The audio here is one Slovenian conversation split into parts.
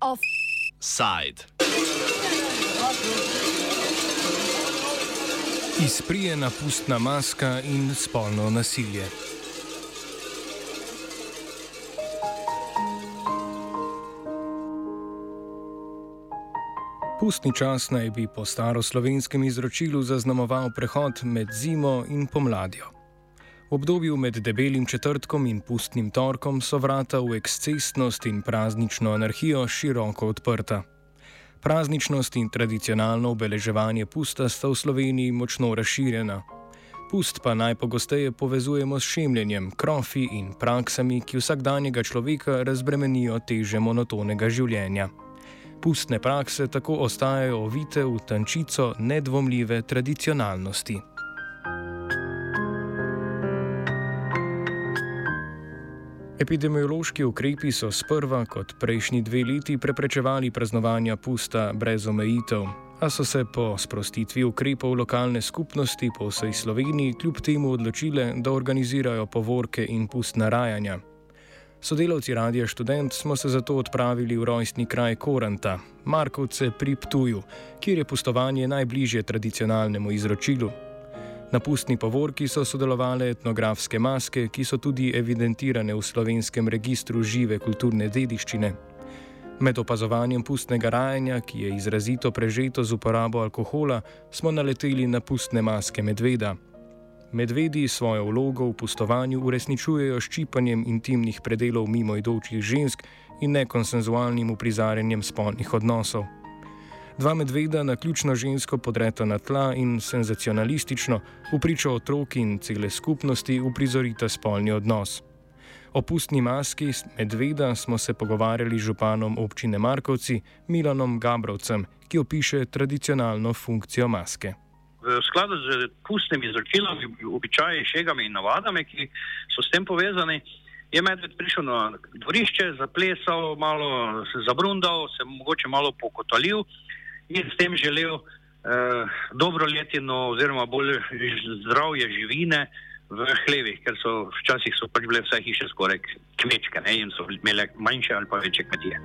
Offside. Izprijena pustna maska in spolno nasilje. Pustni čas naj bi po staroslovenskem izročilu zaznamoval prehod med zimo in pomladjo. V obdobju med debelim četrtkom in pustnim torkom so vrata v ekscesnost in praznično anarhijo široko odprta. Prazničnost in tradicionalno obeleževanje pusta sta v Sloveniji močno razširjena. Pust pa najpogosteje povezujemo s šemljenjem, krofi in praksami, ki vsakdanjega človeka razbremenijo teže monotonega življenja. Pustne prakse tako ostajajo ovite v tančico nedvomljive tradicionalnosti. Epidemiološki ukrepi so sprva, kot prejšnji dve leti, preprečevali praznovanja pusta brez omejitev, a so se po sprostitvi ukrepov lokalne skupnosti po vsej Sloveniji kljub temu odločile, da organizirajo povorke in pustna rajanja. Sodelavci Radia Student smo se zato odpravili v rojstni kraj Koranta, Markovce pri Ptuju, kjer je pustovanje najbližje tradicionalnemu izročilu. Na pustni povorki so sodelovali etnografske maske, ki so tudi evidentirane v slovenskem registru žive kulturne dediščine. Med opazovanjem pustnega rajanja, ki je izrazito prežeto z uporabo alkohola, smo naleteli na pustne maske medveda. Medvedi svojo vlogo v pustovanju uresničujejo ščipanjem intimnih predelov mimoidočih žensk in nekonsenzualnim uprizarjanjem spolnih odnosov. Dva medveda na ključno žensko podreta na tla in senzacionalistično, v pričo otrok in cele skupnosti, uprizorita spolni odnos. O pustni maski medveda smo se pogovarjali z županom občine Markovci Milanom Gabrovcem, ki opiše tradicionalno funkcijo maske. V skladu z pustnim izročilom, običaji, šegami in navadami, ki so s tem povezani, je medved prišel na dvorišče, zaplesal, malo se zabrundal, se mogoče malo pokotalil in s tem želel uh, dobro letino oziroma bolj zdravje živine v hlevih, ker so včasih so pač bile vse hiše skoraj kmečke ne, in so imele manjše ali pa večje kmetije.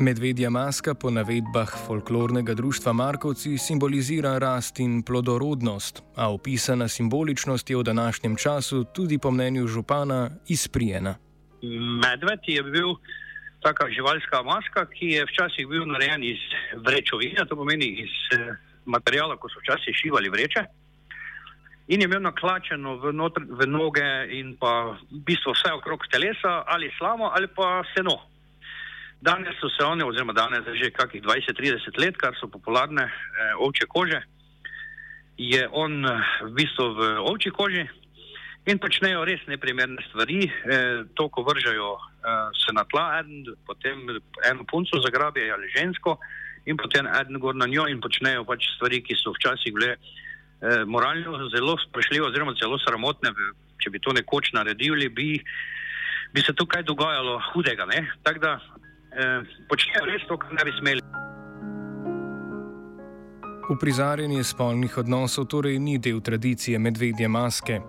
Medvedja maska po navedbah folklornega društva Markovci simbolizira rast in plodorodnost, a opisana simboličnost je v današnjem času tudi po mnenju župana izprijena. Medved je bil taka živalska maska, ki je včasih bil narejen iz vrečovine, to pomeni iz eh, materijala, ko so včasih šivali vreče. In je imel naklačeno v, notr, v noge in pa v bistvu vse okrog telesa, ali slamo ali pa seno. Danes so se one, oziroma danes že kakih 20-30 let, kar so popularne eh, ovče kože, je on eh, v bistvu v ovči koži in počnejo res neprimerne stvari. Eh, to, ko vržajo eh, se na tla, en, potem eno punco zagrabijo ali žensko in potem en gor na njo in počnejo pač stvari, ki so včasih bile eh, moralno zelo sprašljive oziroma celo sramotne. Če bi to nekoč naredili, bi, bi se tukaj dogajalo hudega. Tako da eh, počnejo res to, kar ne bi smeli. Uprizarjanje spolnih odnosov torej ni del tradicije medvedje maske.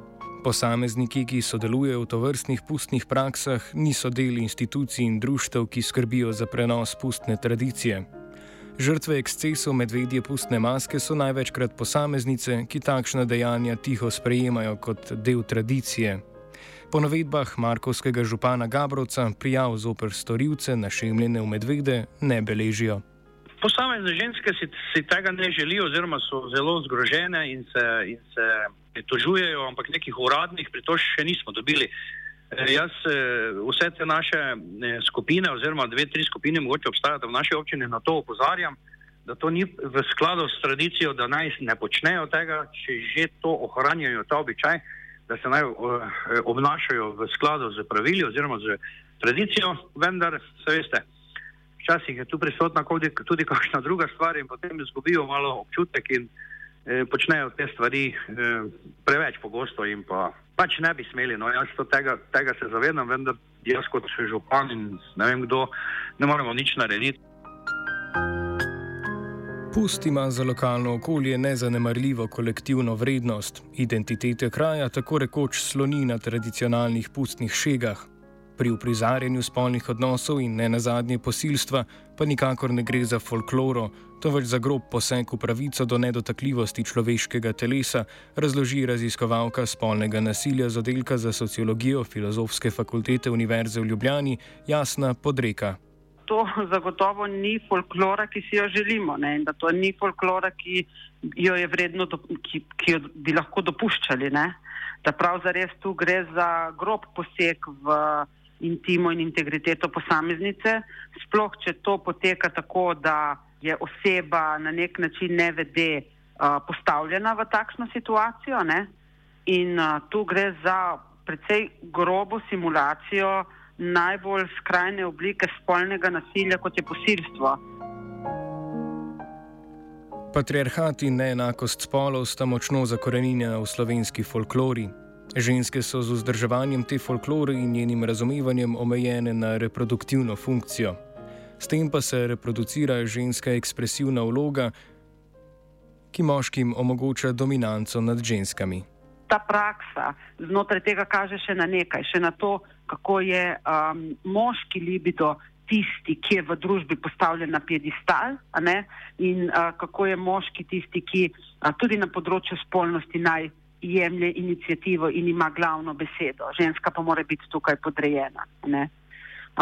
Posamezniki, ki sodelujejo v tovrstnih pustnih praksah, niso del institucij in društev, ki skrbijo za prenos pustne tradicije. Žrtve ekscesov medvedje pustne maske so največkrat posameznice, ki takšna dejanja tiho sprejemajo kot del tradicije, Po navedbah markovskega župana Gabrovca prijav zoper storilce našemljene v medvede ne beležijo. Posamezne ženske si, si tega ne želijo, oziroma so zelo zgrožene in se, in se pritožujejo, ampak nekih uradnih pritožb še nismo dobili. E, jaz e, vse te naše e, skupine, oziroma dve, tri skupine, mogoče obstajate v naši občini, na to opozarjam, da to ni v skladu s tradicijo, da naj ne počnejo tega, če že to ohranjajo ta običaj da se naj eh, obnašajo v skladu z pravili oziroma z tradicijo, vendar se veste, včasih je tu prisotna tudi kakšna druga stvar in potem izgubijo malo občutek in eh, počnejo te stvari eh, preveč pogosto in pa pač ne bi smeli. No, jaz tega, tega se zavedam, vendar jaz kot župan in ne vem kdo, ne moremo nič narediti. Pust ima za lokalno okolje nezanemarljivo kolektivno vrednost. Identitete kraja tako rekoč sloni na tradicionalnih pustnih šegah. Pri uprizarjanju spolnih odnosov in ne nazadnje posilstva pa nikakor ne gre za folkloro, temveč za grob poseg v pravico do nedotakljivosti človeškega telesa, razloži raziskovalka spolnega nasilja z oddelka za sociologijo Filozofske fakultete Univerze v Ljubljani Jasna Podreka to zagotovo ni folklora, ki si jo želimo, ne? in da to ni folklora, ki jo je vredno, ki, ki jo bi lahko dopuščali. Ne? Da prav zares tu gre za grob poseg v intimo in integriteto posameznice, sploh če to poteka tako, da je oseba na nek način nevede uh, postavljena v takšno situacijo. Ne? In uh, tu gre za precej grobo simulacijo najbolj skrajne oblike spolnega nasilja, kot je posilstvo. Patriarhat in neenakost spolov sta močno zakorenjena v slovenski folklori. Ženske so z vzdrževanjem te folklore in njenim razumevanjem omejene na reproduktivno funkcijo. S tem pa se reproducira ženska ekspresivna vloga, ki moškim omogoča dominanco nad ženskami. Ta praksa znotraj tega kaže še na nekaj, še na to, kako je um, moški libido tisti, ki je v družbi postavljen na piedestal, in uh, kako je moški tisti, ki uh, tudi na področju spolnosti naj jemlje inicijativo in ima glavno besedo. Ženska pa mora biti tukaj podrejena.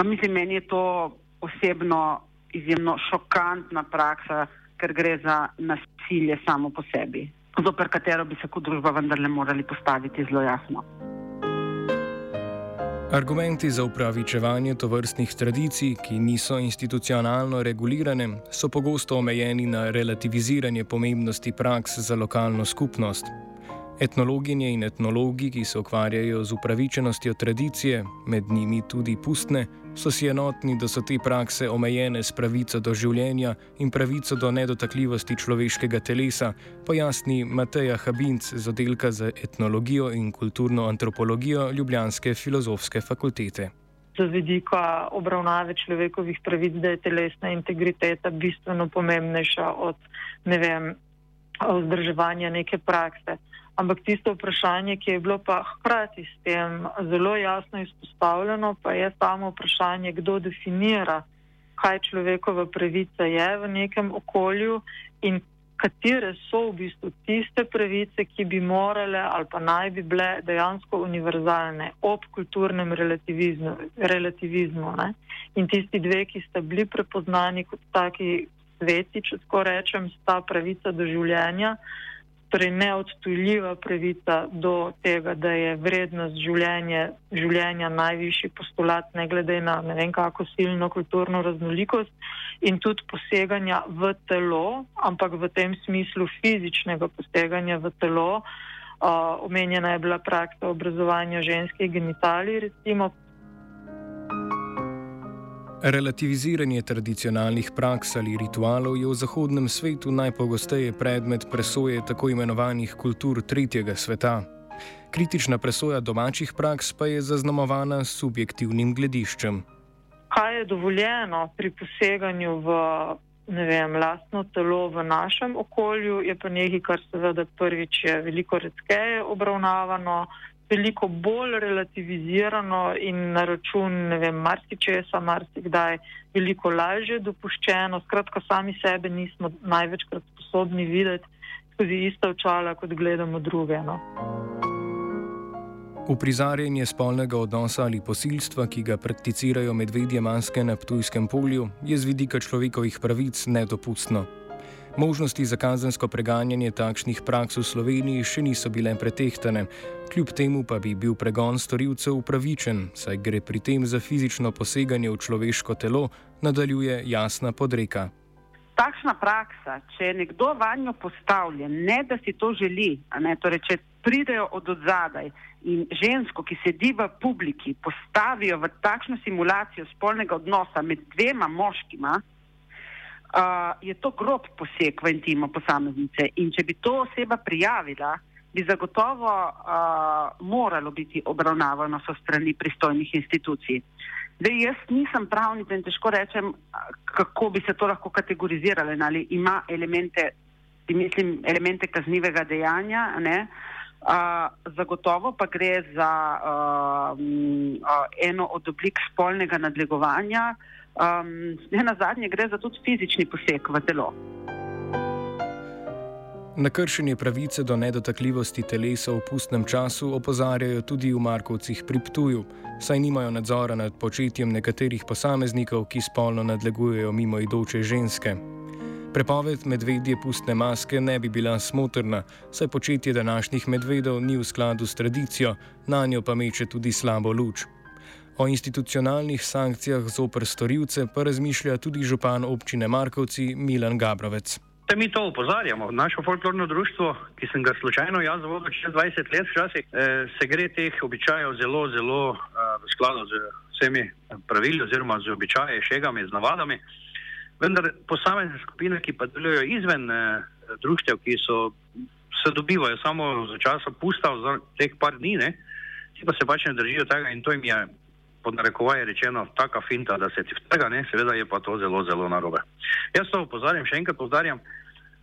Mislim, meni je to osebno izjemno šokantna praksa, ker gre za nasilje samo po sebi, zoper katero bi se kot družba vendarle morali postaviti zelo jasno. Argumenti za upravičevanje tovrstnih tradicij, ki niso institucionalno regulirane, so pogosto omejeni na relativiziranje pomembnosti praks za lokalno skupnost. Etnologinje in etnologi, ki se ukvarjajo z upravičenostjo tradicije, med njimi tudi pustne, so si enotni, da so te prakse omejene s pravico do življenja in pravico do nedotakljivosti človeškega telesa, pojasni Mateja Habinc z oddelka za etnologijo in kulturno antropologijo Ljubljanske filozofske fakultete. Z vidika obravnave človekovih pravic, da je telesna integriteta bistveno pomembnejša od ne vem, vzdrževanja neke prakse. Ampak tisto vprašanje, ki je bilo pa hkrati s tem zelo jasno izpostavljeno, pa je samo vprašanje, kdo definira, kaj človekova pravica je v nekem okolju in katere so v bistvu tiste pravice, ki bi morale ali pa naj bi bile dejansko univerzalne ob kulturnem relativizmu. relativizmu in tisti dve, ki sta bili prepoznani kot taki sveti, če tako rečem, sta pravica do življenja torej neodtujljiva pravica do tega, da je vrednost življenje, življenja najvišji postulat, ne glede na ne vem kako silno kulturno raznolikost in tudi poseganja v telo, ampak v tem smislu fizičnega poseganja v telo. Uh, omenjena je bila praksa obrazovanja ženskih genitalij, recimo Relativiziranje tradicionalnih praks ali ritualov je v zahodnem svetu najpogosteje predmet presoje tako imenovanih kultur tretjega sveta. Kritična presoja domačih praks pa je zaznamovana s subjektivnim glediščem. Kaj je dovoljeno pri poseganju v vem, lastno telo v našem okolju, je pa nekaj, kar seveda prvič je veliko redkeje obravnavano, veliko bolj relativizirano in na račun, ne vem, marsičesa, marsikdaj veliko lažje dopuščeno. Skratka, sami sebe nismo največkrat sposobni videti skozi ista očala, kot gledamo druge. No. Uprizarjanje spolnega odnosa ali posilstva, ki ga prakticirajo medvedje maske na Ptujskem polju, je z vidika človekovih pravic nedopustno. Možnosti za kazensko preganjanje takšnih praks v Sloveniji še niso bile pretehtane, kljub temu pa bi bil pregon storilcev upravičen, saj gre pri tem za fizično poseganje v človeško telo, nadaljuje jasna podreka. Takšna praksa, če je nekdo vanjo postavljen, ne da si to želi, ne, torej če pridejo od odzadaj in žensko, ki sedi v publiki, postavijo v takšno simulacijo spolnega odnosa med dvema moškima, uh, je to grob poseg v intimo posameznice. In če bi to oseba prijavila, bi zagotovo uh, moralo biti obravnavano so strani pristojnih institucij. Zdaj, jaz nisem pravnica in težko rečem, kako bi se to lahko kategoriziralo, ali ima elemente, mislim, elemente kaznivega dejanja, ne? Uh, zagotovo pa gre za uh, uh, eno od oblik spolnega nadlegovanja, um, ne na zadnje gre za tudi fizični poseg v telo. Na kršenje pravice do nedotakljivosti telesa v pustnem času opozarjajo tudi v Markovcih pri Ptuju, saj nimajo nadzora nad početjem nekaterih posameznikov, ki spolno nadlegujejo mimoidoče ženske. Prepoved medvedje pustne maske ne bi bila smotrna, saj početje današnjih medvedov ni v skladu s tradicijo, na njo pa meče tudi slabo luč. O institucionalnih sankcijah zoper storilce pa razmišlja tudi župan občine Markovci Milan Gabrovec. Te mi to upozarjamo. Naše folklorno društvo, ki sem ga slučajno jaz vodil čez 20 let, včasih eh, se gre teh običajev zelo, zelo eh, v skladu z vsemi pravili oziroma z običaji, šegami, z navadami. Vendar posamezne skupine, ki pa delujejo izven eh, društev, ki so, se dobivajo samo za časa pusta, za teh par dni, ne, ti pa se pač ne držijo tega in to jim je pod narekovaje rečeno taka finta, da se ti vtega, ne, seveda je pa to zelo, zelo narobe. Jaz to upozarjam, še enkrat povdarjam,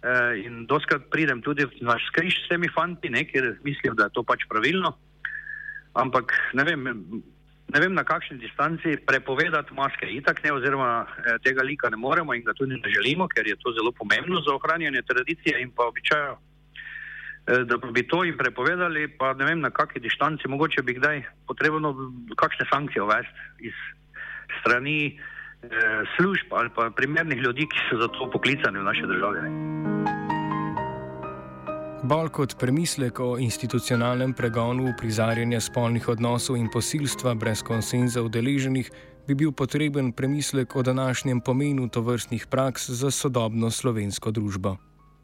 Eh, in doskrat pridem tudi na skriž s temi fanti, ne, ker mislim, da je to pač pravilno. Ampak ne vem, ne vem na kakšni distanci prepovedati maske itak ne, oziroma eh, tega lika ne moremo in ga tudi ne želimo, ker je to zelo pomembno za ohranjanje tradicije in pa običaja. Eh, da bi to jim prepovedali, pa ne vem na kakšni distanci, mogoče bi kdaj potrebno kakšne sankcije uvesti iz strani eh, služb ali pa primernih ljudi, ki so za to poklicani v naši državi. Ne. Bolj kot premislek o institucionalnem pregonu prizarjanja spolnih odnosov in posilstva brez konsenza udeleženih, bi bil potreben premislek o današnjem pomenu tovrstnih praks za sodobno slovensko družbo.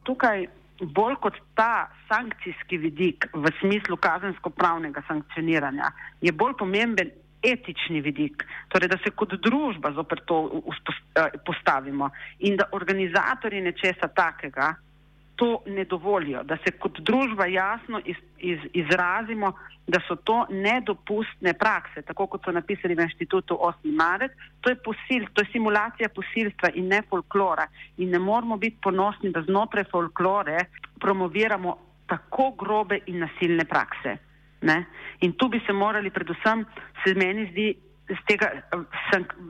Tukaj bolj kot ta sankcijski vidik v smislu kazensko-pravnega sankcioniranja je bolj pomemben etični vidik, torej da se kot družba zopet to eh, postavimo in da organizatorji nečesa takega to ne dovolijo, da se kot družba jasno iz, iz, izrazimo, da so to nedopustne prakse, tako kot so napisali v inštitutu 8. marec. To je, posil, to je simulacija posilstva in ne folklora. In ne moramo biti ponosni, da znotraj folklore promoviramo tako grobe in nasilne prakse. Ne? In tu bi se morali, predvsem, se meni zdi, z tega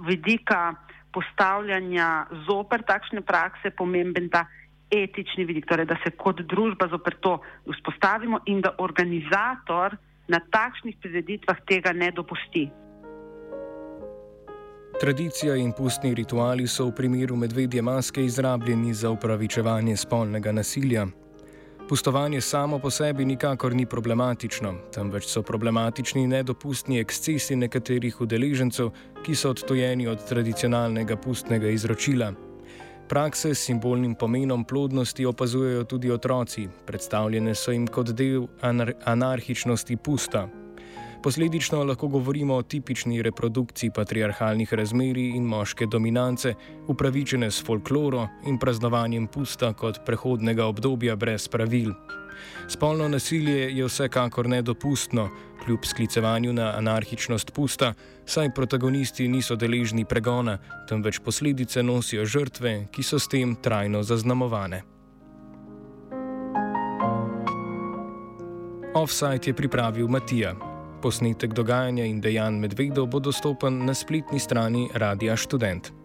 vidika postavljanja zoper takšne prakse pomemben ta etični vidik, torej da se kot družba zopr to vzpostavimo in da organizator na takšnih prizeditvah tega ne dopusti. Tradicija in pustni rituali so v primeru medvedje maske izrabljeni za upravičevanje spolnega nasilja. Pustovanje samo po sebi nikakor ni problematično, temveč so problematični nedopustni ekscesi nekaterih udeležencev, ki so odtojeni od tradicionalnega pustnega izročila. Prakse s simbolnim pomenom plodnosti opazujejo tudi otroci, predstavljene so jim kot del anar anarhičnosti pusta. Posledično lahko govorimo o tipični reprodukciji patriarhalnih razmerij in moške dominance, upravičene s folkloro in praznovanjem pusta kot prehodnega obdobja brez pravil. Spolno nasilje je vsekakor nedopustno, kljub sklicevanju na anarhičnost pusta, saj protagonisti niso deležni pregona, temveč posledice nosijo žrtve, ki so s tem trajno zaznamovane. Offside je pripravil Matija. Posnetek dogajanja in dejanj medvedov bo dostopen na spletni strani Radia Student.